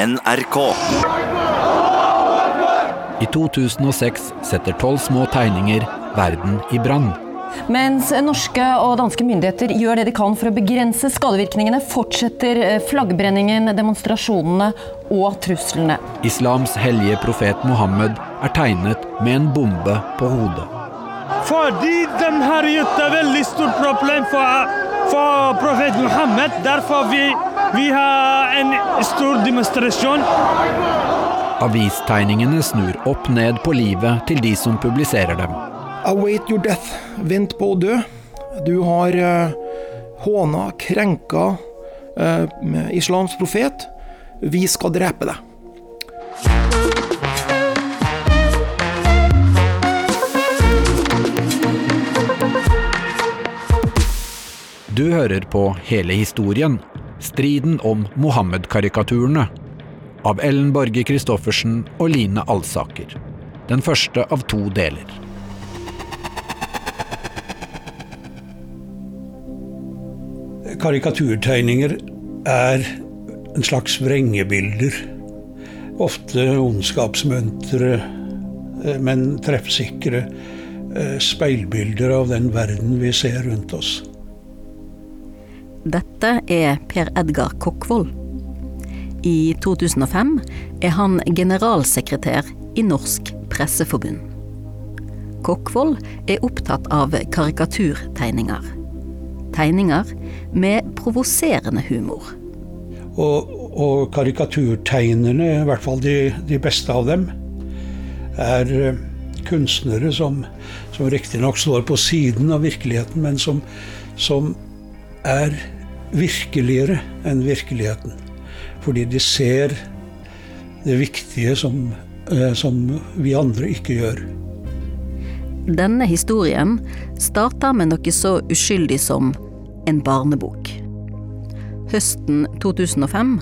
NRK. I 2006 setter tolv små tegninger verden i brann. Mens norske og danske myndigheter gjør det de kan for å begrense skadevirkningene, fortsetter eh, flaggbrenningen, demonstrasjonene og truslene. Islams hellige profet Mohammed er tegnet med en bombe på hodet. Fordi de har gjort et veldig stort problem for, for profet Mohammed. Derfor vi, vi har en stor demonstrasjon. Avistegningene snur opp ned på livet til de som publiserer dem. Await your death. Vent på å dø. Du har uh, håna, krenka uh, islams profet. Vi skal drepe deg. Du hører på hele historien, striden om Mohammed-karikaturene, av Ellen Borge Christoffersen og Line Alsaker. Den første av to deler. Karikaturtegninger er en slags vrengebilder. Ofte ondskapsmøntre, eh, men treffsikre eh, speilbilder av den verden vi ser rundt oss. Dette er Per Edgar Kokkvold. I 2005 er han generalsekretær i Norsk Presseforbund. Kokkvold er opptatt av karikaturtegninger. Tegninger med provoserende humor. Og, og karikaturtegnerne, i hvert fall de, de, beste av dem, er eh, kunstnere som, som riktignok står på siden av virkeligheten, men som, som er virkeligere enn virkeligheten. Fordi de ser det viktige som, eh, som vi andre ikke gjør. Denne historien starter med noe så uskyldig som en barnebok. Høsten 2005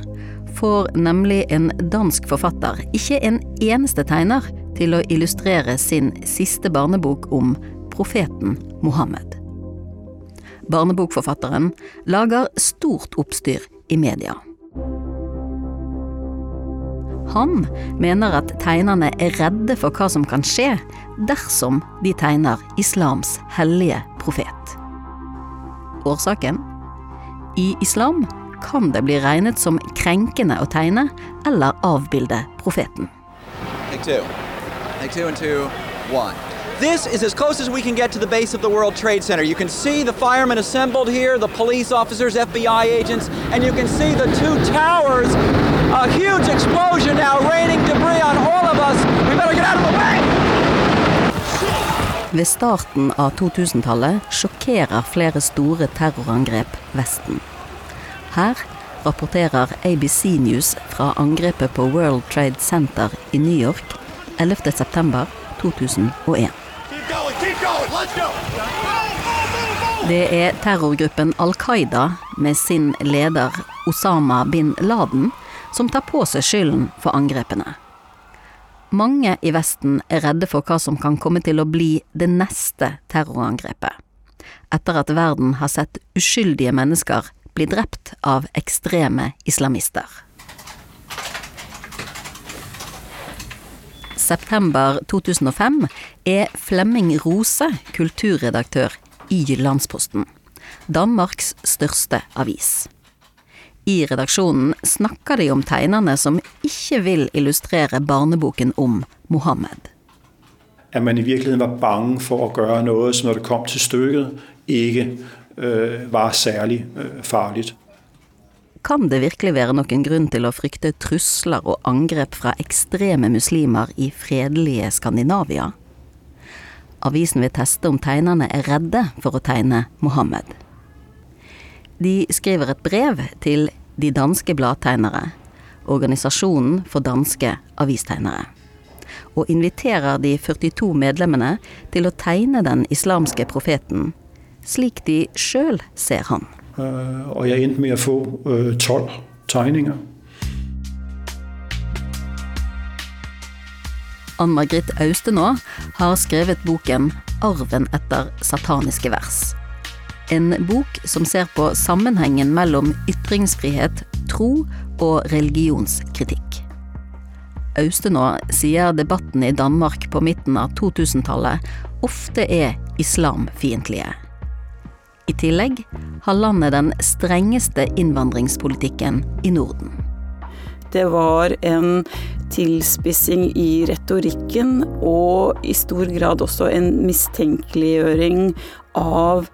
får nemlig en dansk forfatter ikke en eneste tegner til å illustrere sin siste barnebok om profeten Mohammed. Barnebokforfatteren lager stort oppstyr i media. Han mener at tegnerne er redde for hva som kan skje dersom de tegner islams hellige profet. Årsaken? I islam kan det bli regnet som krenkende å tegne eller avbilde profeten. Take two. Take two and two, one. This is as close as we can get to the base of the World Trade Center. You can see the firemen assembled here, the police officers, FBI agents, and you can see the two towers. A huge explosion now, raining debris on all of us. We better get out of the way! Ved starten av 2000-tallet sjokkerer flere store terrorangrep Vesten. Her rapporterer ABC News fra angrepet på World Trade Center i New York 11.9.2001. Det er terrorgruppen Al Qaida med sin leder Osama bin Laden som tar på seg skylden for angrepene. Mange i Vesten er redde for hva som kan komme til å bli det neste terrorangrepet, etter at verden har sett uskyldige mennesker bli drept av ekstreme islamister. September 2005 er Flemming Rose kulturredaktør i Landsposten, Danmarks største avis. I redaksjonen snakker de om tegnerne som ikke vil illustrere barneboken om Mohammed. At man i virkeligheten var bange for å gjøre noe som når det kom til stykket, ikke øh, var særlig øh, farlig. Kan det virkelig være noen grunn til å frykte trusler og angrep fra ekstreme muslimer i fredelige Skandinavia? Avisen vil teste om tegnerne er redde for å tegne Mohammed. De skriver et brev til De danske bladtegnere, organisasjonen for danske avistegnere, og inviterer de 42 medlemmene til å tegne den islamske profeten, slik de sjøl ser han. Og jeg endte med å få tolv tegninger. Ann Margrit Austenå har skrevet boken 'Arven etter sataniske vers'. En bok som ser på sammenhengen mellom ytringsfrihet, tro og religionskritikk. Austenå sier debatten i Danmark på midten av 2000-tallet ofte er islamfiendtlige. I tillegg har landet den strengeste innvandringspolitikken i Norden. Det var en tilspissing i retorikken, og i stor grad også en mistenkeliggjøring av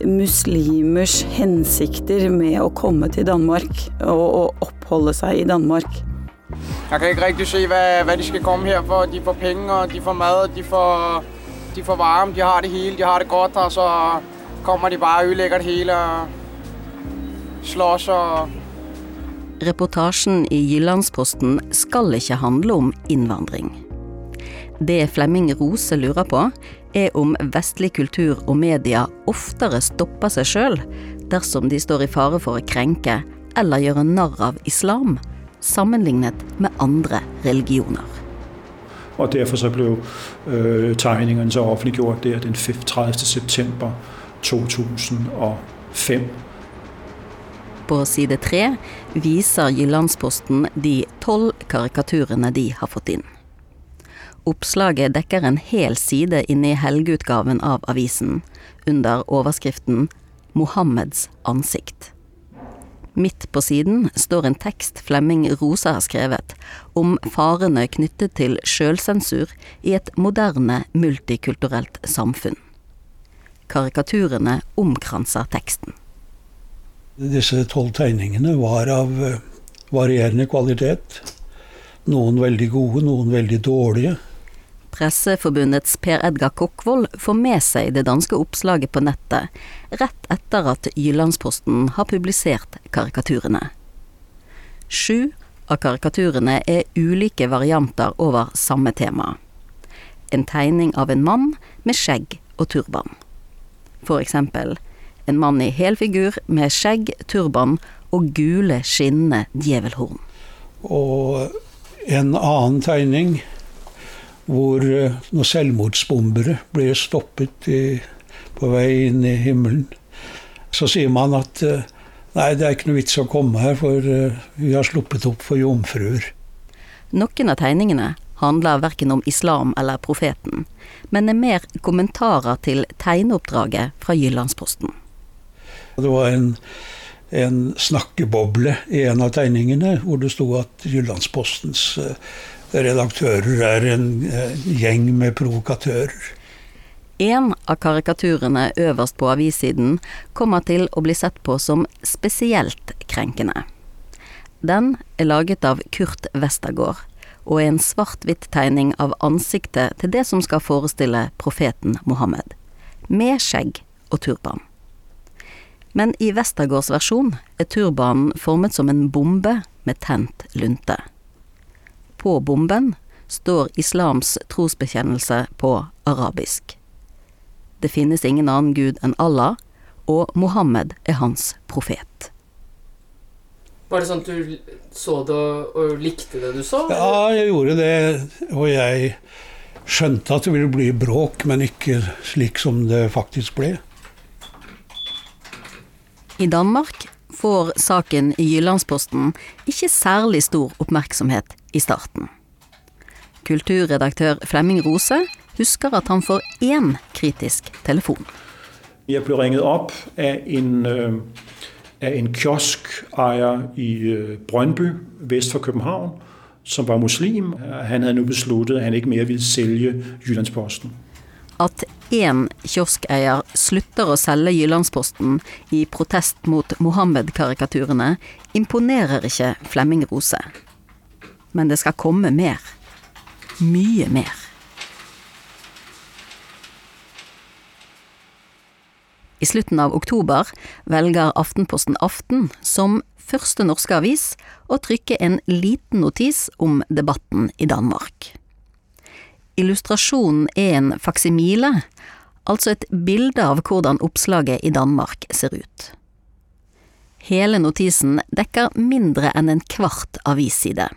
muslimers hensikter med å komme til Danmark og oppholde seg i Danmark. Jeg kan ikke riktig se hva, hva de skal komme her for. De får penger, de får mat, de får, de får varme, de har det hele, de har det godt. Og så kommer de bare og ødelegger det hele og slåss og Reportasjen i Jyllandsposten skal ikke handle om innvandring. Det Flemming Rose lurer på, er om vestlig kultur og media oftere stopper seg sjøl dersom de står i fare for å krenke eller gjøre narr av islam, sammenlignet med andre religioner. Og Derfor så ble øh, tegningene så offentliggjort der den 30. september 2005. På side tre viser Jyllandsposten de tolv karikaturene de har fått inn. Oppslaget dekker en hel side inne i helgeutgaven av avisen, under overskriften 'Mohammeds ansikt'. Midt på siden står en tekst Flemming Rosa har skrevet, om farene knyttet til sjølsensur i et moderne, multikulturelt samfunn. Karikaturene omkranser teksten. Disse tolv tegningene var av eh, varierende kvalitet. Noen veldig gode, noen veldig dårlige. Presseforbundets Per Edgar Kokkvold får med seg det danske oppslaget på nettet rett etter at Jyllandsposten har publisert karikaturene. Sju av karikaturene er ulike varianter over samme tema. En tegning av en mann med skjegg og turban. For eksempel en mann i helfigur med skjegg, turban og gule, skinnende djevelhorn. Og en annen tegning hvor eh, noen selvmordsbombere blir stoppet i, på vei inn i himmelen. Så sier man at eh, nei, det er ikke noe vits å komme her, for eh, vi har sluppet opp for jomfruer. Noen av tegningene handler verken om islam eller profeten, men er mer kommentarer til tegneoppdraget fra Jyllandsposten. Det var en, en snakkeboble i en av tegningene hvor det sto at Jyllandspostens eh, redaktører er en eh, gjeng med provokatører. En av karikaturene øverst på avissiden kommer til å bli sett på som spesielt krenkende. Den er laget av Kurt Westergård, og en svart-hvitt-tegning av ansiktet til det som skal forestille profeten Mohammed, med skjegg og turban. Men i Westergårds versjon er turbanen formet som en bombe med tent lunte. På bomben står islams trosbekjennelse på arabisk. Det finnes ingen annen gud enn Allah, og Mohammed er hans profet. Var det sånn at du så det og likte det du så? Ja, jeg gjorde det, og jeg skjønte at det ville bli bråk, men ikke slik som det faktisk ble. I Danmark får saken i Jyllandsposten ikke særlig stor oppmerksomhet i starten. Kulturredaktør Flemming Rose husker at han får én kritisk telefon. Jeg ble ringet opp av en, av en kioskeier i øh, Brøndby vest for København, som var muslim. Han hadde nå besluttet at han ikke mer ville selge Jyllandsposten. At én kioskeier slutter å selge Jyllandsposten i protest mot Mohammed-karikaturene, imponerer ikke Flemming Rose. Men det skal komme mer. Mye mer. I slutten av oktober velger Aftenposten Aften, som første norske avis, å trykke en liten notis om debatten i Danmark. Illustrasjonen er en faksimile, altså et bilde av hvordan oppslaget i Danmark ser ut. Hele notisen dekker mindre enn en kvart avisside,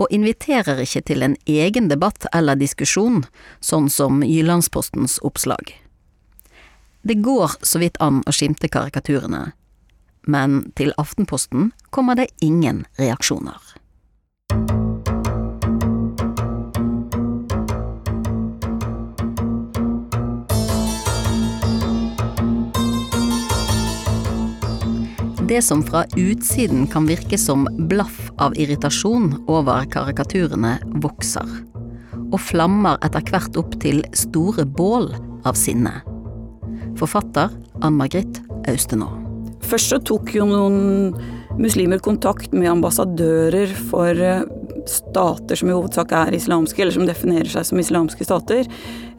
og inviterer ikke til en egen debatt eller diskusjon, sånn som Jyllandspostens oppslag. Det går så vidt an å skimte karikaturene, men til Aftenposten kommer det ingen reaksjoner. Det som fra utsiden kan virke som blaff av irritasjon over karikaturene, vokser. Og flammer etter hvert opp til store bål av sinne. Forfatter Ann Margrit Austenaa. Først så tok jo noen muslimer kontakt med ambassadører for eh, stater som i hovedsak er islamske, eller som definerer seg som islamske stater.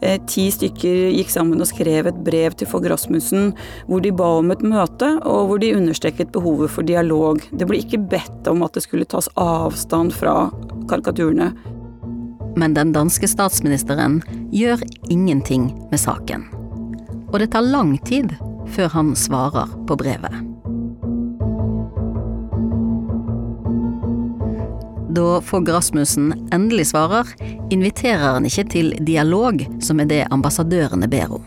Eh, ti stykker gikk sammen og skrev et brev til Fogh Rasmussen hvor de ba om et møte, og hvor de understreket behovet for dialog. Det ble ikke bedt om at det skulle tas avstand fra karikaturene. Men den danske statsministeren gjør ingenting med saken. Og det tar lang tid før han svarer på brevet. Da Fogg Rasmussen endelig svarer, inviterer han ikke til dialog, som er det ambassadørene ber om.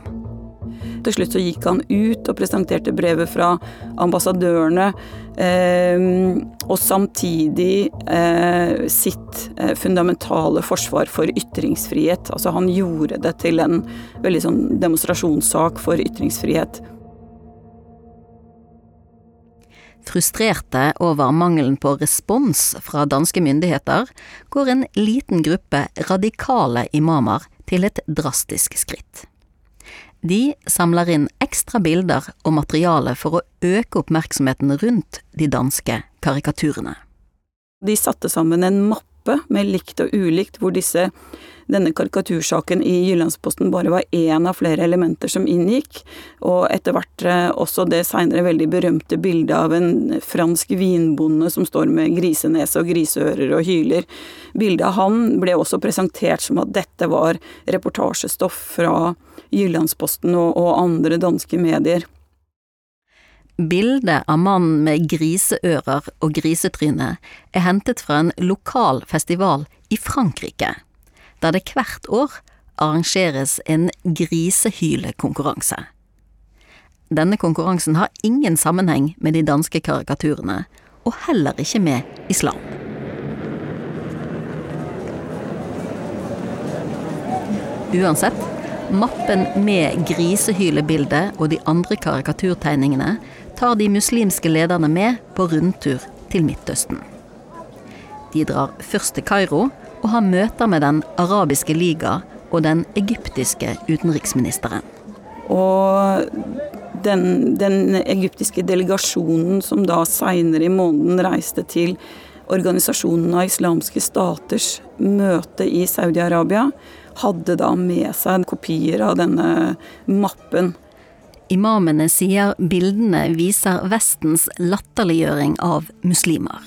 Til slutt så gikk han ut og presenterte brevet fra ambassadørene, og samtidig eh, sitt eh, fundamentale forsvar for ytringsfrihet. Altså han gjorde det til en veldig sånn demonstrasjonssak for ytringsfrihet. Frustrerte over mangelen på respons fra danske myndigheter, går en liten gruppe radikale imamer til et drastisk skritt. De samler inn ekstra bilder og materiale for å øke oppmerksomheten rundt de danske karikaturene. De satte sammen en mappe med likt og ulikt, hvor disse denne karikatursaken i Jyllandsposten bare var én av flere elementer som inngikk, og etter hvert eh, også det seinere veldig berømte bildet av en fransk vinbonde som står med grisenese og griseører og hyler. Bildet av han ble også presentert som at dette var reportasjestoff fra Jyllandsposten og, og andre danske medier. Bildet av mannen med griseører og grisetryne er hentet fra en lokal festival i Frankrike der det hvert år arrangeres en grisehylekonkurranse. Denne konkurransen har ingen sammenheng med de danske karikaturene, og heller ikke med islam. Uansett, mappen med grisehylebildet og de andre karikaturtegningene tar de muslimske lederne med på rundtur til Midtøsten. De drar først til Kairo, og har møter med Den arabiske liga og den egyptiske utenriksministeren. Og den, den egyptiske delegasjonen som da seinere i måneden reiste til Organisasjonen av islamske staters møte i Saudi-Arabia, hadde da med seg kopier av denne mappen. Imamene sier bildene viser Vestens latterliggjøring av muslimer.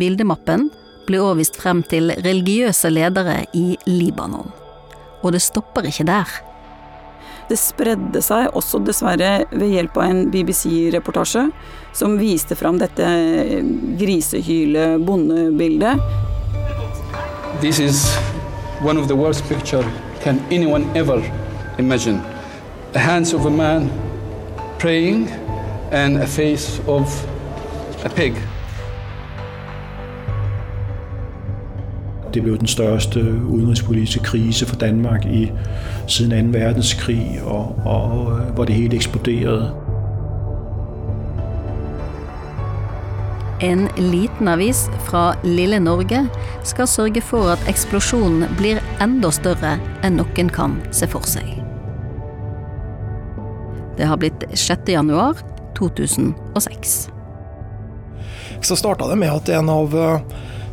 Bildemappen ble også vist frem til religiøse ledere i Libanon. Og det stopper ikke der. Det spredde seg også dessverre ved hjelp av en BBC-reportasje som viste fram dette grisehyle bondebildet. This is one of the worst picture can anyone ever imagine. The hands of a man praying and a face of a pig. Det blev den største udenrigspolitiske krise for Danmark i siden 2. verdenskrig, og, og øh, hvor det hele eksploderede. En liten avis fra lille Norge skal sørge for at eksplosjonen blir enda større enn noen kan se for seg. Det har blitt 6. januar 2006. Så starta det med at en av øh,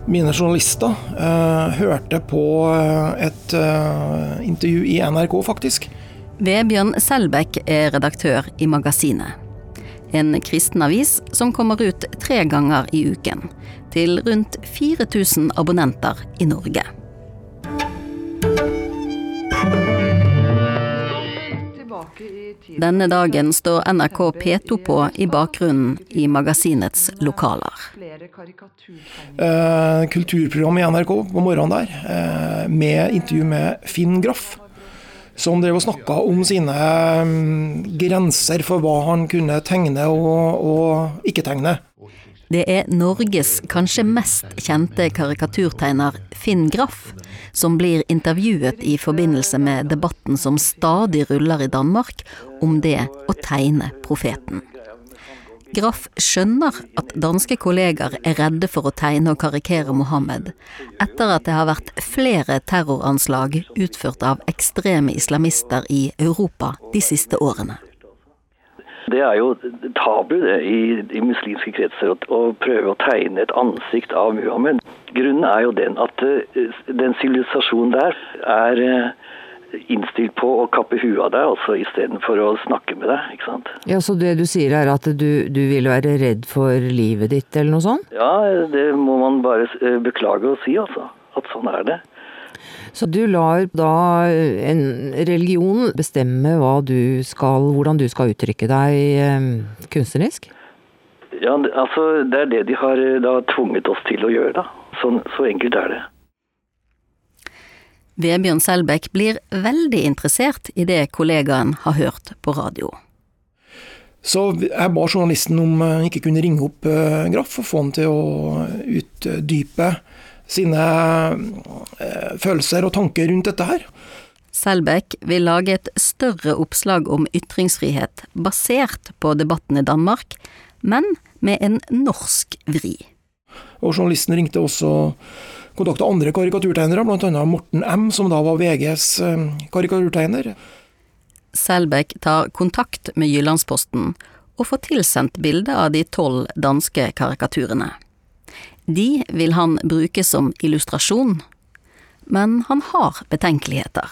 mine journalister eh, hørte på eh, et eh, intervju i NRK, faktisk. Vebjørn Selbekk er redaktør i Magasinet. En kristen avis som kommer ut tre ganger i uken. Til rundt 4000 abonnenter i Norge. Denne dagen står NRK P2 på i bakgrunnen i magasinets lokaler. Eh, kulturprogram i NRK på morgenen der, eh, med intervju med Finn Graff. Som drev og snakka om sine um, grenser for hva han kunne tegne og, og ikke tegne. Det er Norges kanskje mest kjente karikaturtegner Finn Graff som blir intervjuet i forbindelse med debatten som stadig ruller i Danmark om det å tegne profeten. Graff skjønner at danske kolleger er redde for å tegne og karikere Mohammed, etter at det har vært flere terroranslag utført av ekstreme islamister i Europa de siste årene. Det er jo tabu det, i, i muslimske kretser å, å, prøve å tegne et ansikt av Muhammed. Grunnen er jo den at uh, den sivilisasjonen der er uh, innstilt på å kappe huet av deg, altså istedenfor å snakke med deg. ikke sant? Ja, Så det du sier er at du, du vil være redd for livet ditt, eller noe sånt? Ja, det må man bare eh, beklage å si, altså. At sånn er det. Så du lar da en religion bestemme hva du skal, hvordan du skal uttrykke deg eh, kunstnerisk? Ja, altså det er det de har eh, da tvunget oss til å gjøre, da. Så, så enkelt er det. Vebjørn Selbekk blir veldig interessert i det kollegaen har hørt på radio. Så jeg ba journalisten om han ikke kunne ringe opp Graff og få han til å utdype sine uh, følelser og tanker rundt dette her. Selbekk vil lage et større oppslag om ytringsfrihet basert på debatten i Danmark, men med en norsk vri. Og journalisten ringte også kontakta andre karikaturtegnere, bl.a. Morten M., som da var VGs eh, karikaturtegner. Selbekk tar kontakt med Jyllandsposten og får tilsendt bilde av de tolv danske karikaturene. De vil han bruke som illustrasjon, men han har betenkeligheter.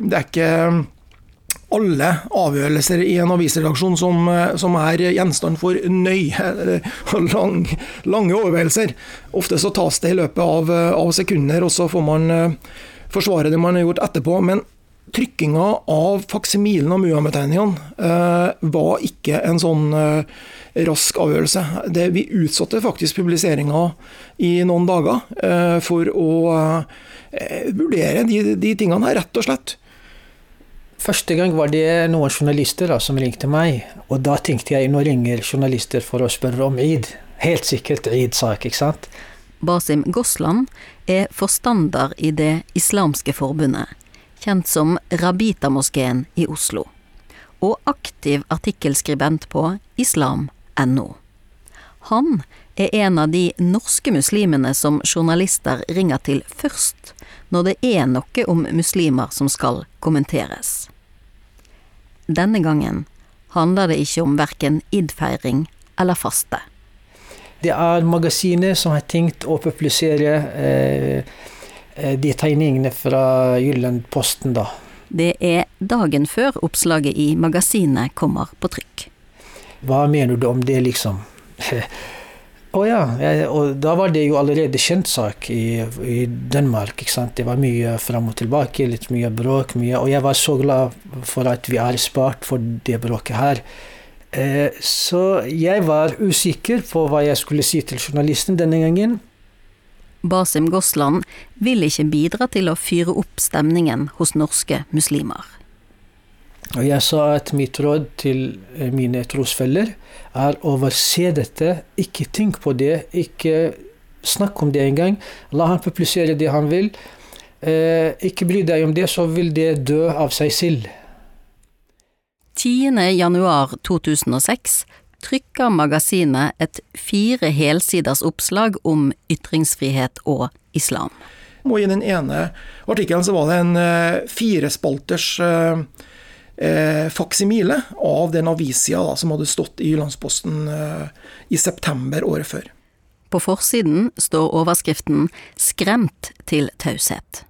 Det er ikke alle avgjørelser i en avisredaksjon som, eh, som er gjenstand for nøye, lang, lange overveielser. Ofte så tas det i løpet av, eh, av, sekunder, og så får man eh, forsvare det man har gjort etterpå. Men trykkinga av faksimilen av Muhammed-tegningene eh, var ikke en sånn eh, rask avgjørelse. Det, vi utsatte faktisk publiseringa i noen dager eh, for å vurdere de, de tingene her, rett og slett. Første gang var det noen journalister da, som ringte meg, og da tenkte jeg nå ringer journalister for å spørre om id. Helt sikkert id-sak, ikke sant? Basim Gosland er forstander i Det islamske forbundet, kjent som Rabita-moskeen i Oslo, og aktiv artikkelskribent på islam.no. Han er en av de norske muslimene som journalister ringer til først når det er noe om muslimer som skal kommenteres. Denne gangen handler det ikke om verken id-feiring eller faste. Det er magasinet som har tenkt å publisere eh de tegningene fra Gyllenposten, da. Det er dagen før oppslaget i magasinet kommer på trykk. Hva mener du om det, liksom? Å oh, ja. Og da var det jo allerede kjent sak i, i Danmark. ikke sant? Det var mye fram og tilbake, litt mye bråk. mye, Og jeg var så glad for at vi er spart for det bråket her. Eh, så jeg var usikker på hva jeg skulle si til journalisten denne gangen. Basim Gosland vil ikke bidra til å fyre opp stemningen hos norske muslimer. Jeg sa at mitt råd til eh, mine trosfeller er å overse dette. Ikke tenk på det. Ikke snakk om det engang. La han publisere det han vil. Eh, ikke bry deg om det, så vil det dø av seg selv. 10. januar 2006 trykker magasinet et fire helsiders oppslag om ytringsfrihet og islam. Og I den ene artikkelen så var det en uh, firespalters uh, eh, faksimile av den avissida som hadde stått i Jyllandsposten eh, i september året før. På forsiden står overskriften 'Skremt til taushet'.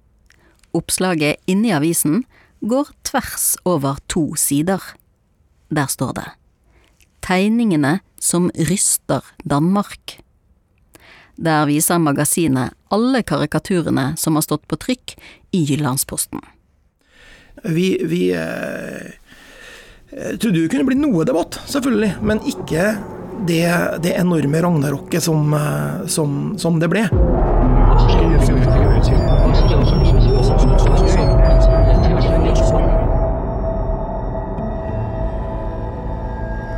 Oppslaget inni avisen går tvers over to sider. Der står det 'Tegningene som ryster Danmark'. Der viser magasinet alle karikaturene som har stått på trykk i Jyllandsposten. Vi, vi eh, trodde det kunne bli noe debatt, selvfølgelig, men ikke det, det enorme ragnarokket som, eh, som, som det ble.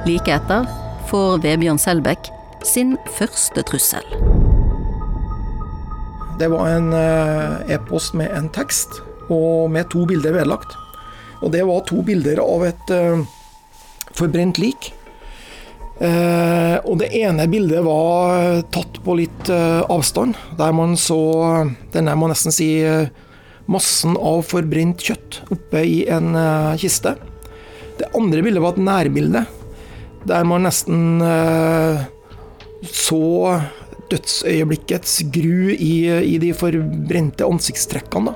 Like etter får Vebjørn Selbekk sin første trussel. Det var en eh, e-post med en tekst og med to bilder vedlagt. Og det var to bilder av et uh, forbrent lik. Eh, og det ene bildet var tatt på litt eh, avstand, der man så denne må nesten si eh, massen av forbrent kjøtt oppe i en eh, kiste. Det andre bildet var et nærbilde, der man nesten eh, så dødsøyeblikkets gru i, i de forbrente ansiktstrekkene.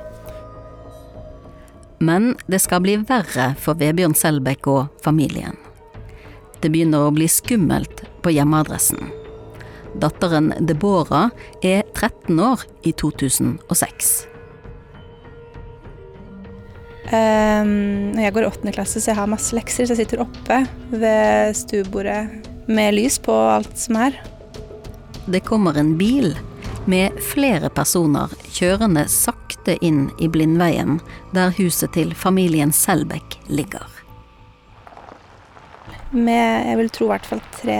Men det skal bli verre for Vebjørn Selbekk og familien. Det begynner å bli skummelt på hjemmeadressen. Datteren Deborah er 13 år i 2006. Um, jeg går i åttende klasse, så jeg har masse lekser, så jeg sitter oppe ved stuebordet med lys på alt som er. Det kommer en bil med flere personer kjørende sakte inn i Blindveien, der huset til familien Selbekk ligger med jeg vil tro i hvert fall tre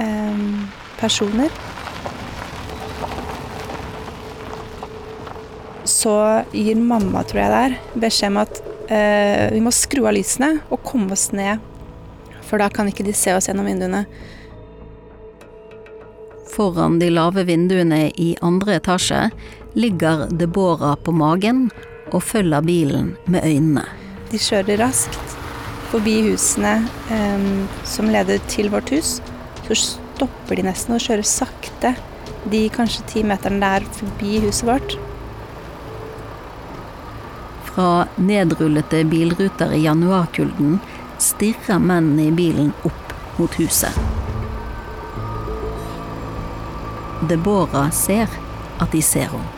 um, personer. Så gir mamma, tror jeg det er, beskjed om at eh, vi må skru av lysene og komme oss ned. For da kan ikke de se oss gjennom vinduene. Foran de lave vinduene i andre etasje ligger Deborah på magen og følger bilen med øynene. De kjører raskt forbi husene eh, som leder til vårt hus, så stopper de nesten og kjører sakte de kanskje ti meterne der forbi huset vårt. Fra nedrullete bilruter i januarkulden stirrer mennene i bilen opp mot huset. Deborah ser at de ser henne.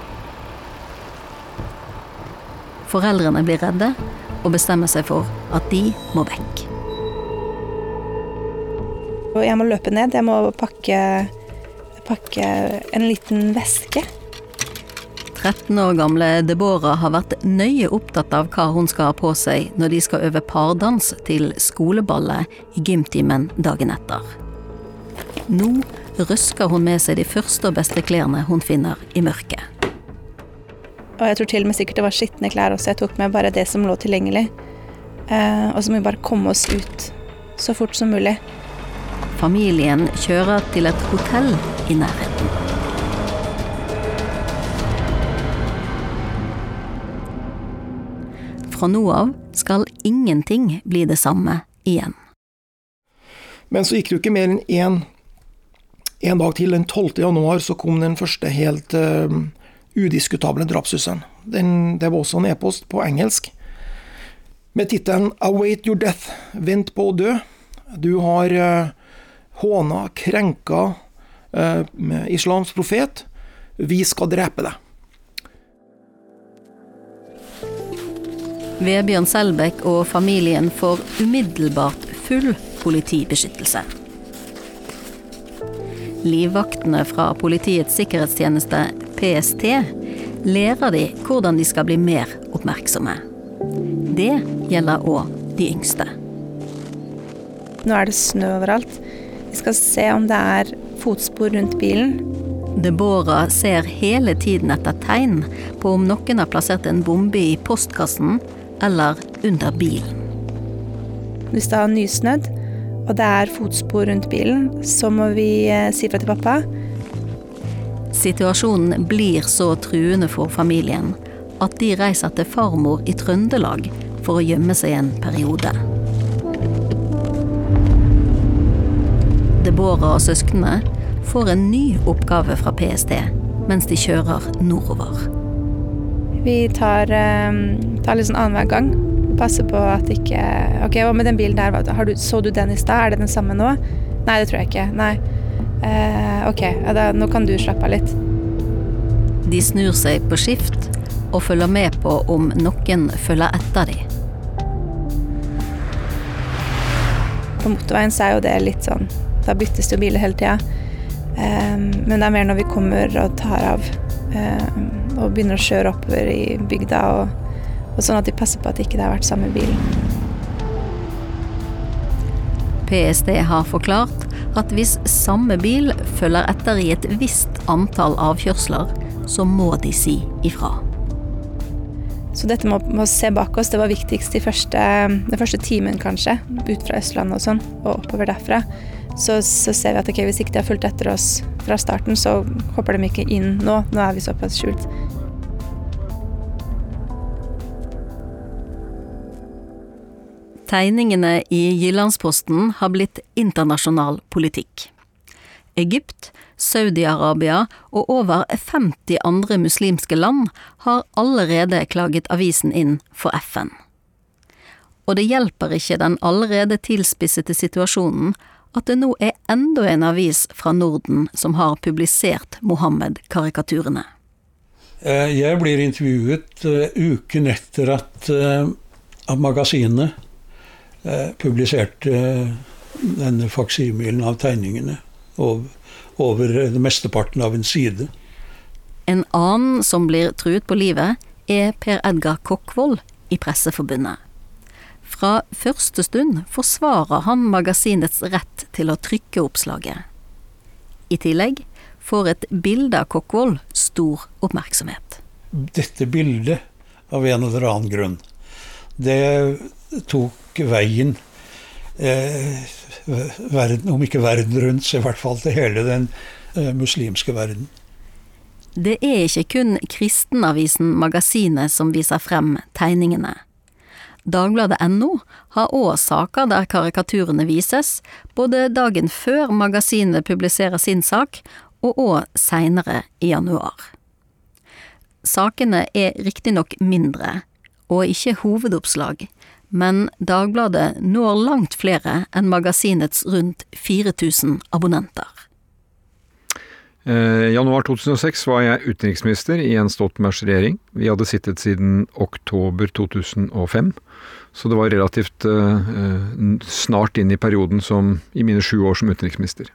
Foreldrene blir redde og bestemmer seg for at de må vekk. Jeg må løpe ned. Jeg må pakke, pakke en liten veske. 13 år gamle Deborah har vært nøye opptatt av hva hun skal ha på seg når de skal øve pardans til skoleballet i gymtimen dagen etter. Nå røsker hun med seg de første og beste klærne hun finner i mørket. Og jeg tror til og med sikkert det var skitne klær også. Jeg tok med bare det som lå tilgjengelig. Eh, og så må vi bare komme oss ut så fort som mulig. Familien kjører til et hotell i nærheten. Fra nå av skal ingenting bli det samme igjen. Men så gikk det jo ikke mer enn én en dag til. Den 12. januar så kom den første helt uh, udiskutable drapshusen. det var også en e-post på engelsk med tittelen 'Await your death', vent på å dø. Du har uh, håna, krenka uh, islams profet. Vi skal drepe deg. Vebjørn Selbekk og familien får umiddelbart full politibeskyttelse. Livvaktene fra Politiets sikkerhetstjeneste PST lærer de hvordan de skal bli mer oppmerksomme. Det gjelder òg de yngste. Nå er det snø overalt. Vi skal se om det er fotspor rundt bilen. Deborah ser hele tiden etter tegn på om noen har plassert en bombe i postkassen eller under bilen. Hvis det har nysnødd, og det er fotspor rundt bilen, så må vi eh, si fra til pappa. Situasjonen blir så truende for familien at de reiser til farmor i Trøndelag for å gjemme seg en periode. Deborah og søsknene får en ny oppgave fra PST mens de kjører nordover. Vi tar, tar litt sånn annenhver gang. Passer på at ikke Ok, hva med den bilen der? Du, så du den i stad? Er det den samme nå? Nei, det tror jeg ikke. Nei. Eh, ok, ja, da, nå kan du slappe av litt. De snur seg på skift og følger med på om noen følger etter dem. På motorveien så er jo det litt sånn Da byttes det jo biler hele tida. Um, men det er mer når vi kommer og tar av um, og begynner å kjøre oppover i bygda, og, og sånn at de passer på at det ikke har vært samme bil. PST har forklart at hvis samme bil følger etter i et visst antall avkjørsler, så må de si ifra. Så dette med å se bak oss, det var viktigst i første, den første timen, kanskje. Ut fra Østlandet og sånn, og oppover derfra. Så, så, ser vi at okay, hvis ikke de har fulgt etter oss fra starten, så hopper de ikke inn nå. Nå er vi såpass skjult. Tegningene i Jyllandsposten har blitt internasjonal politikk. Egypt, Saudi-Arabia og over 50 andre muslimske land har allerede klaget avisen inn for FN. Og det hjelper ikke den allerede tilspissede situasjonen at det nå er enda en avis fra Norden som har publisert Mohammed-karikaturene. Eh, jeg blir intervjuet eh, uken etter at, eh, at magasinet publiserte denne faksimilen av tegningene over mesteparten av en side. En annen som blir truet på livet, er Per Edgar Kokkvold i Presseforbundet. Fra første stund forsvarer han magasinets rett til å trykke oppslaget. I tillegg får et bilde av Kokkvold stor oppmerksomhet. Dette bildet, av en eller annen grunn, det tok veien eh, verden, om ikke verden rundt, så i hvert fall til hele den eh, muslimske verden. Det er ikke kun kristenavisen Magasinet som viser frem tegningene. Dagbladet.no har òg saker der karikaturene vises, både dagen før magasinet publiserer sin sak, og òg seinere i januar. Sakene er riktignok mindre, og ikke hovedoppslag, men Dagbladet når langt flere enn magasinets rundt 4000 abonnenter. I eh, januar 2006 var jeg utenriksminister i Jens Stoltenbergs regjering. Vi hadde sittet siden oktober 2005, så det var relativt uh, snart inn i perioden som i mine sju år som utenriksminister.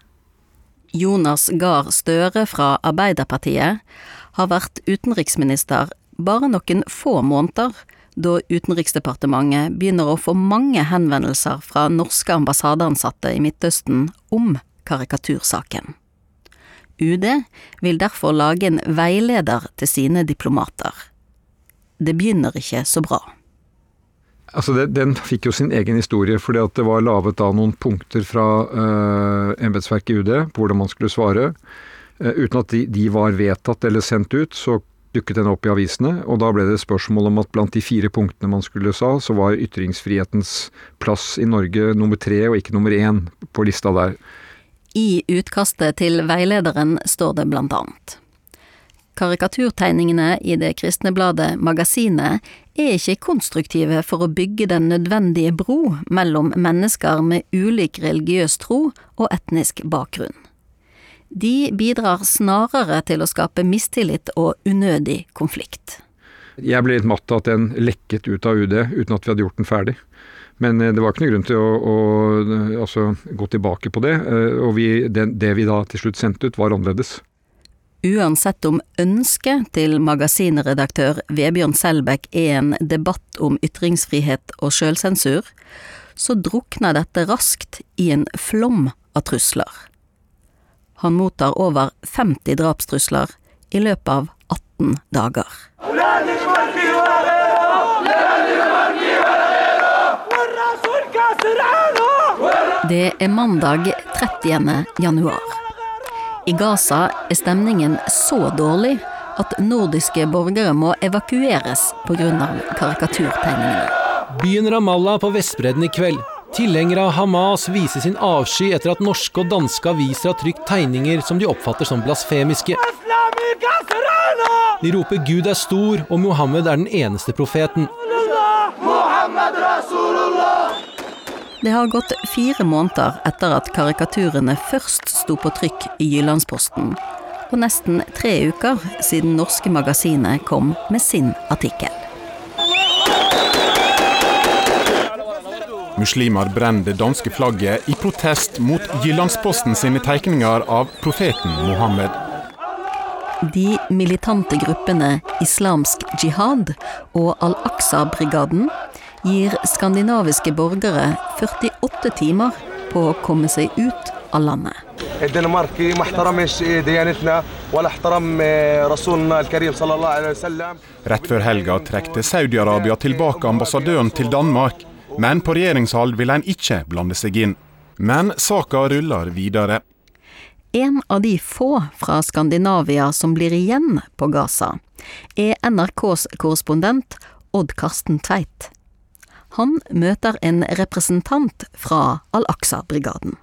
Jonas Gahr Støre fra Arbeiderpartiet har vært utenriksminister bare noen få måneder, da Utenriksdepartementet begynner å få mange henvendelser fra norske ambassadeansatte i Midtøsten om karikatursaken. UD vil derfor lage en veileder til sine diplomater. Det begynner ikke så bra. Altså det, Den fikk jo sin egen historie, fordi at det var laget da noen punkter fra uh, embetsverket UD på hvordan man skulle svare. Uh, uten at de, de, var vedtatt eller sendt ut, så dukket den opp i avisene. Og da ble det spørsmål om at blant de fire punktene man skulle sa, så var ytringsfrihetens plass i Norge nummer tre og ikke nummer én på lista der. I utkastet til veilederen står det blant annet. Karikaturtegningene i det kristne bladet Magasinet er ikke konstruktive for å bygge den nødvendige bro mellom mennesker med ulik religiøs tro og etnisk bakgrunn. De bidrar snarere til å skape mistillit og unødig konflikt. Jeg ble litt matt av at den lekket ut av UD uten at vi hadde gjort den ferdig. Men eh, det var ikke noen grunn til å, å altså, gå tilbake på det. Eh, og vi, det, det vi da til slutt sendte ut, var annerledes. Uansett om ønsket til magasinredaktør Vebjørn Selbekk er en debatt om ytringsfrihet og sjølsensur, så drukner dette raskt i en flom av trusler. Han mottar over 50 drapstrusler i løpet av 18 dager. Det er mandag 30. januar. I Gaza er stemningen så dårlig at nordiske borgere må evakueres pga. karikaturtegningene. Byen Ramallah på Vestbredden i kveld. Tilhengere av Hamas viser sin avsky etter at norske og danske aviser har trykt tegninger som de oppfatter som blasfemiske. De roper 'Gud er stor' og 'Mohammed er den eneste profeten'. Det har gått fire måneder etter at karikaturene først sto på trykk i Jyllandsposten, og nesten tre uker siden norske magasinet kom med sin artikkel. Muslimer brenner det danske flagget i protest mot Jyllandsposten sine tegninger av profeten Mohammed. De militante gruppene Islamsk jihad og Al-Aqsa-brigaden gir skandinaviske borgere 48 timer på å komme seg ut av landet. Rett før helga trekte Saudi-Arabia tilbake ambassadøren til Danmark, men på regjeringshold vil en ikke blande seg inn. Men saka ruller videre. En av de få fra Skandinavia som blir igjen på Gaza, er NRKs korrespondent Odd Karsten Tveit. Han møter en representant fra Al-Aqsa-brigaden.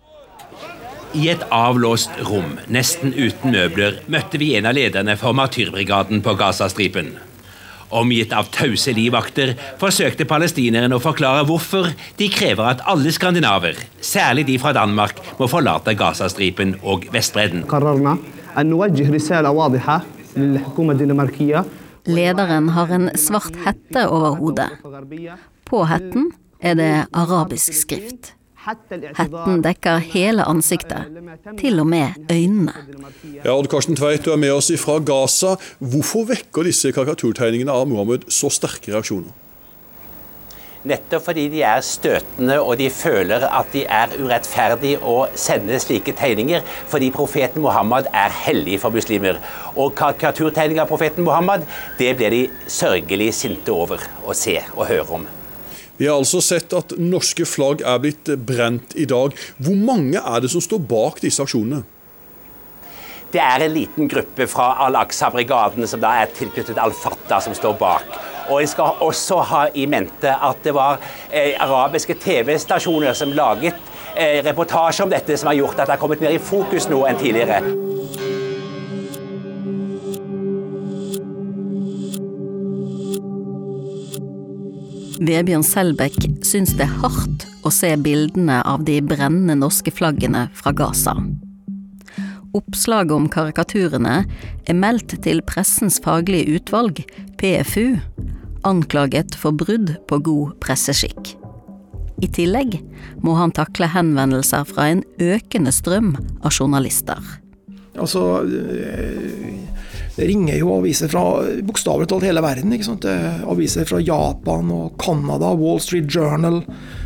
I et avlåst rom, nesten uten møbler, møtte vi en av lederne for Martyrbrigaden på Gazastripen. Omgitt av tause livvakter forsøkte palestinerne å forklare hvorfor de krever at alle skandinaver, særlig de fra Danmark, må forlate Gazastripen og Vestbredden. Lederen har en svart hette over hodet. På hetten er det arabisk skrift. Hetten dekker hele ansiktet, til og med øynene. Ja, Odd Karsten Tveit, du er med oss fra Gaza. Hvorfor vekker disse karikaturtegningene av Mohammed så sterke reaksjoner? Nettopp fordi de er støtende og de føler at de er urettferdig å sende slike tegninger, fordi profeten Muhammad er hellig for muslimer. Og karikaturtegninger av profeten Muhammad, det blir de sørgelig sinte over å se og høre om. Vi har altså sett at norske flagg er blitt brent i dag. Hvor mange er det som står bak disse aksjonene? Det er en liten gruppe fra Al-Aqsa-brigaden som da er tilknyttet Al-Fatah, som står bak. Og En skal også ha i mente at det var eh, arabiske TV-stasjoner som laget eh, reportasje om dette, som har gjort at det har kommet mer i fokus nå enn tidligere. Vebjørn Selbekk syns det er hardt å se bildene av de brennende norske flaggene fra Gaza. Oppslaget om karikaturene er meldt til Pressens faglige utvalg, PFU, anklaget for brudd på god presseskikk. I tillegg må han takle henvendelser fra en økende strøm av journalister. Altså, det ringer jo aviser fra bokstavelig talt hele verden. ikke sant? Aviser fra Japan og Canada, Wall Street Journal.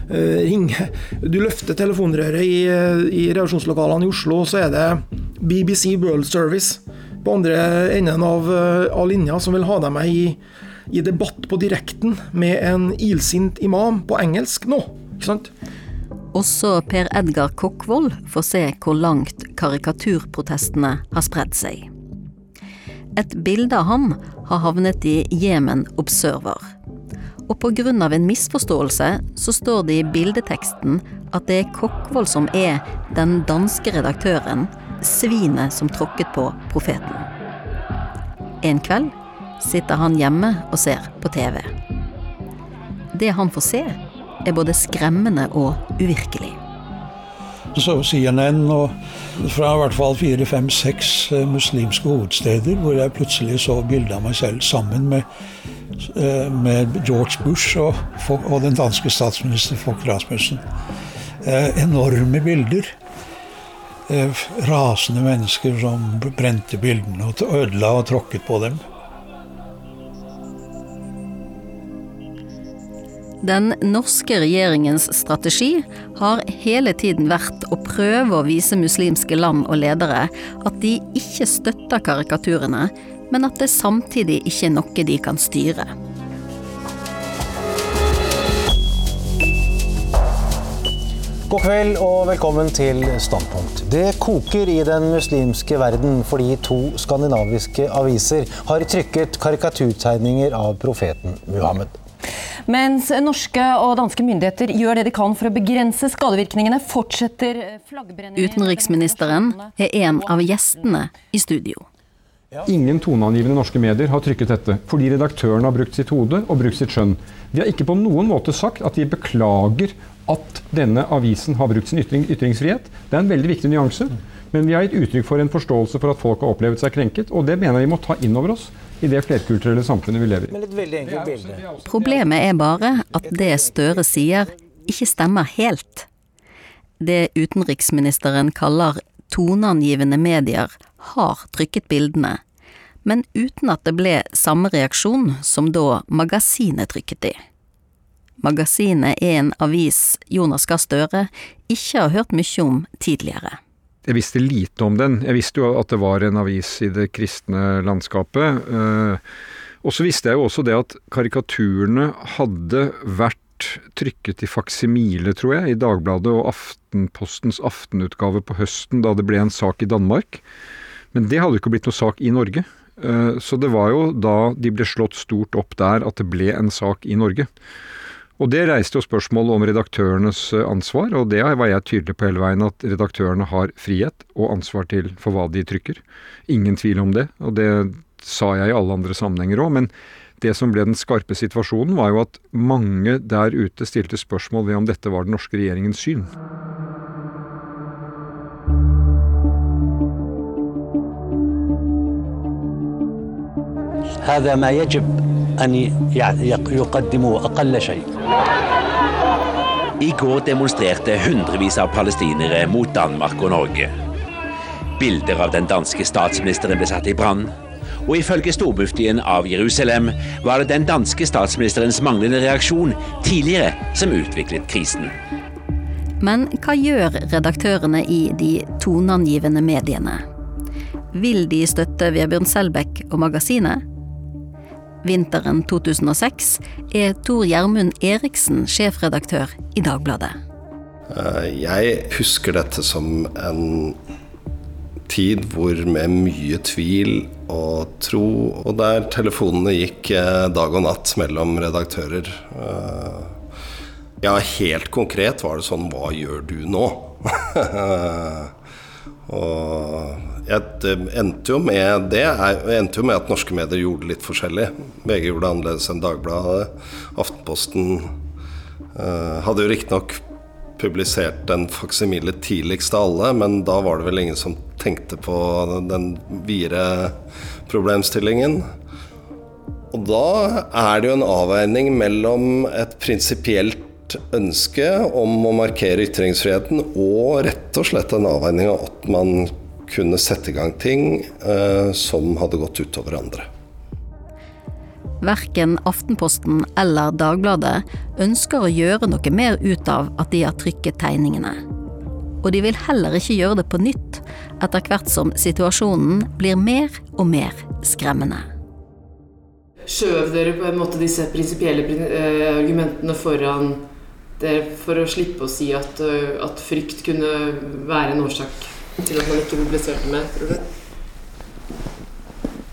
Eh, ringer. Du løfter telefonrøret i, i reaksjonslokalene i Oslo, så er det BBC World Service på andre enden av, av linja som vil ha deg med i, i debatt på direkten med en ilsint imam på engelsk nå. ikke sant? Også Per Edgar Kokkvold får se hvor langt karikaturprotestene har spredd seg. Et bilde av ham har havnet i Yemen Observer. Og av en misforståelse så står det i bildeteksten at det er Kokkvold som er den danske redaktøren, svinet som tråkket på profeten. En kveld sitter han hjemme og ser på TV. Det han får se, er både skremmende og uvirkelig. Så CNN og fra i hvert fall fire, fem, seks eh, muslimske hovedsteder hvor jeg plutselig så bilde av meg selv sammen med, eh, med George Bush og, og, den danske statsminister Fogh Rasmussen. Eh, enorme bilder. Rasende mennesker som brente bildene og ødela og tråkket på dem. Den norske regjeringens strategi har hele tiden vært å prøve å vise muslimske land og ledere at de ikke støtter karikaturene, men at det samtidig ikke er noe de kan styre. God kveld og velkommen til Standpunkt. Det koker i den muslimske verden fordi to skandinaviske aviser har trykket karikaturtegninger av profeten Muhammed. Mens norske og danske myndigheter gjør det de kan for å begrense skadevirkningene, fortsetter flaggbrenningen Utenriksministeren er en av gjestene i studio. Ingen toneangivende norske medier har trykket dette, fordi redaktøren har brukt sitt hode og brukt sitt skjønn. De har ikke på noen måte sagt at de beklager at denne avisen har brukt sin ytring, ytringsfrihet. Det er en veldig viktig nyanse. Men vi har gitt uttrykk for en forståelse for at folk har opplevd seg krenket, og det mener jeg vi må ta inn over oss i det flerkulturelle samfunnet vi lever i. Men et veldig enkelt bilde. Problemet er bare at det Støre sier, ikke stemmer helt. Det utenriksministeren kaller toneangivende medier, har trykket bildene, men uten at det ble samme reaksjon som da magasinet trykket de. Magasinet er en avis Jonas Gahr Støre ikke har hørt mye om tidligere. Jeg visste lite om den. Jeg visste jo at det var en avis i det kristne landskapet. Eh, og så visste jeg jo også det at karikaturene hadde vært trykket i faksimile, tror jeg, i Dagbladet og Aftenpostens aftenutgave på høsten da det ble en sak i Danmark. Men det hadde jo ikke blitt noe sak i Norge. Eh, så det var jo da de ble slått stort opp der at det ble en sak i Norge. Og det reiste jo spørsmål om redaktørenes eh, ansvar, og det var jeg tydelig på hele veien, at redaktørene har frihet og ansvar til for hva de trykker. Ingen tvil om det, og det sa jeg i alle andre sammenhenger òg. Men det som ble den skarpe situasjonen, var jo at mange der ute stilte spørsmål ved om dette var den norske regjeringens syn. هذا ما يجب أن يقدموا أقل شيء I går demonstrerte hundrevis av palestinere mot Danmark og Norge. Bilder av den danske statsministeren ble satt i brann. Og ifølge stormuftien av Jerusalem var det den danske statsministerens manglende reaksjon tidligere som utviklet krisen. Men hva gjør redaktørene i de toneangivende mediene? Vil de støtte Vebjørn Selbekk og magasinet? Vinteren 2006 er Tor Gjermund Eriksen sjefredaktør i Dagbladet. Eh, jeg husker dette som en tid hvor med mye tvil og tro, og der telefonene gikk eh, dag og natt mellom redaktører. Eh, ja, helt konkret var det sånn Hva gjør du nå? og det endte jo med det endte jo med at norske medier gjorde litt forskjellig. VG gjorde det annerledes enn Dagbladet. Aftenposten uh, hadde jo riktignok publisert den faksimile tidligst av alle, men da var det vel ingen som tenkte på den videre problemstillingen. Og da er det jo en avveining mellom et prinsipielt ønske om å markere ytringsfriheten og rett og slett en avveining av at man kunne sette i gang ting eh, som hadde gått utover andre. Verken Aftenposten eller Dagbladet ønsker å gjøre noe mer ut av at de har trykket tegningene. Og de vil heller ikke gjøre det på nytt, etter hvert som situasjonen blir mer og mer skremmende. Skjøv dere på en måte disse prinsipielle eh, argumentene foran dere for å slippe å si at, eh, at frykt kunne være en årsak til at man ikke mobiliserte mer, tror du?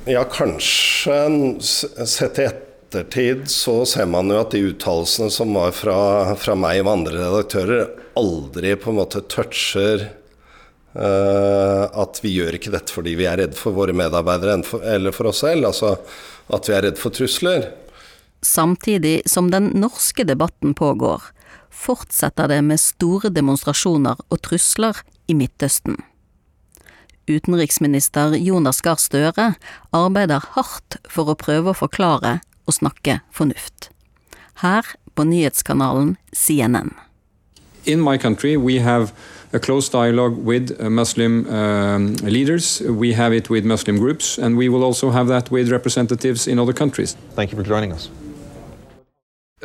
Ja, kanskje. Sett i ettertid så ser man jo at de uttalelsene som var fra, fra, meg og andre redaktører, aldri på en måte toucher uh, at vi gjør ikke dette fordi vi er redd for våre medarbeidere eller for oss selv. Altså at vi er redd for trusler. Samtidig som den norske debatten pågår, fortsetter det med store demonstrasjoner og trusler i Midtøsten. Utenriksminister Jonas Gahr Støre arbeider hardt for å prøve å forklare og snakke fornuft. Her på nyhetskanalen CNN. In my country we have a close dialogue with uh, Muslim um, leaders. We have it with Muslim groups, and we will also have that with representatives in other countries. Thank you for joining us.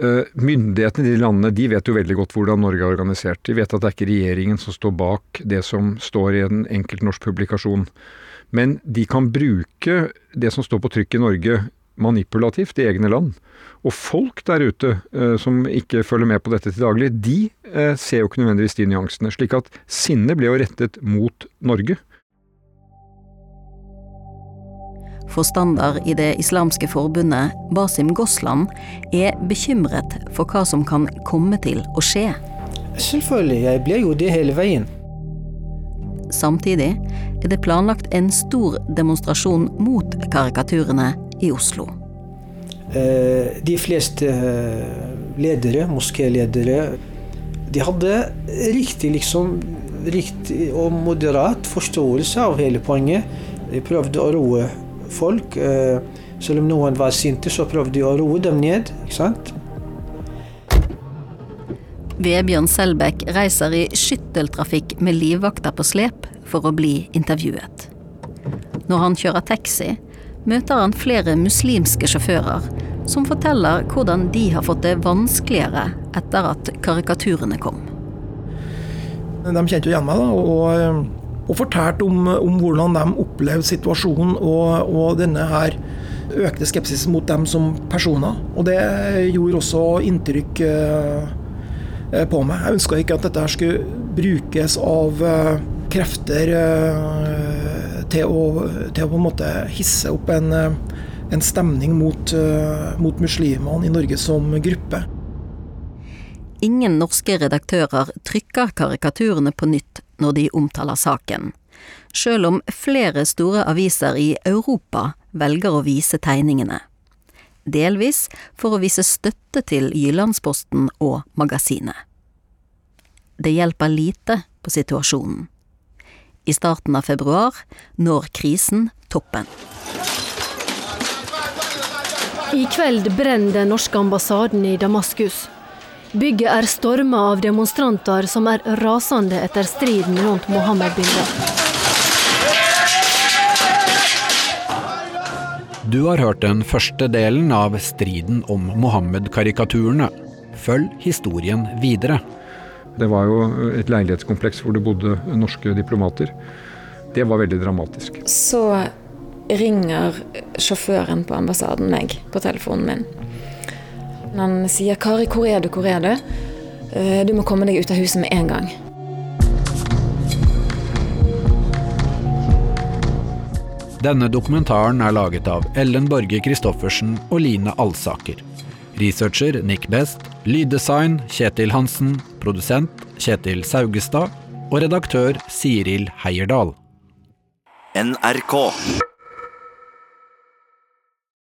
Eh, myndighetene i de landene de vet jo veldig godt hvordan Norge er organisert. De vet at det er ikke regjeringen som står bak det som står i en enkelt norsk publikasjon. Men de kan bruke det som står på trykk i Norge manipulativt i egne land. Og folk der ute eh, som ikke følger med på dette til daglig, de eh, ser jo ikke nødvendigvis de nyansene. Slik at sinnet ble jo rettet mot Norge. Forstander i Det islamske forbundet, Basim Gosland, er bekymret for hva som kan komme til å skje. Selvfølgelig, jeg ble jo det hele veien. Samtidig er det planlagt en stor demonstrasjon mot karikaturene i Oslo. Eh, de fleste eh, ledere, moskéledere, de hadde riktig, liksom, riktig og moderat forståelse av hele poenget. De prøvde å roe folk. Eh, selv om noen var sinte, så prøvde de å roe dem ned. ikke sant? Vebjørn Selbekk reiser i skytteltrafikk med livvakter på slep for å bli intervjuet. Når han kjører taxi, møter han flere muslimske sjåfører som forteller hvordan de har fått det vanskeligere etter at karikaturene kom. De kjente jo igjen meg, da, og og fortalte om, om, hvordan de opplevde situasjonen og, og denne her økte skepsisen mot dem som personer. Og det gjorde også inntrykk eh, eh, på meg. Jeg ønska ikke at dette skulle brukes av eh, krefter til å, til å, på en måte hisse opp en, en stemning mot, mot muslimene i Norge som gruppe. Ingen norske redaktører trykker karikaturene på nytt når de omtaler saken, sjøl om flere store aviser i Europa velger å vise tegningene. Delvis for å vise støtte til Jyllandsposten og magasinet. Det hjelper lite på situasjonen. I starten av februar når krisen toppen. I kveld brenner den norske ambassaden i Damaskus. Bygget er storma av demonstranter som er rasende etter striden rundt Mohammed-bildet. Du har hørt den første delen av striden om Mohammed-karikaturene. Følg historien videre. Det var jo et leilighetskompleks hvor det bodde norske diplomater. Det var veldig dramatisk. Så ringer sjåføren på ambassaden meg på telefonen min. Han sier 'Kari, hvor er du, hvor er du?' Eh, du må komme deg ut av huset med en gang. Denne dokumentaren er laget av Ellen Borge Christoffersen og Line Alsaker. Researcher Nick Best, lyddesign Kjetil Hansen, produsent Kjetil Saugestad og redaktør Siril Heierdal. NRK.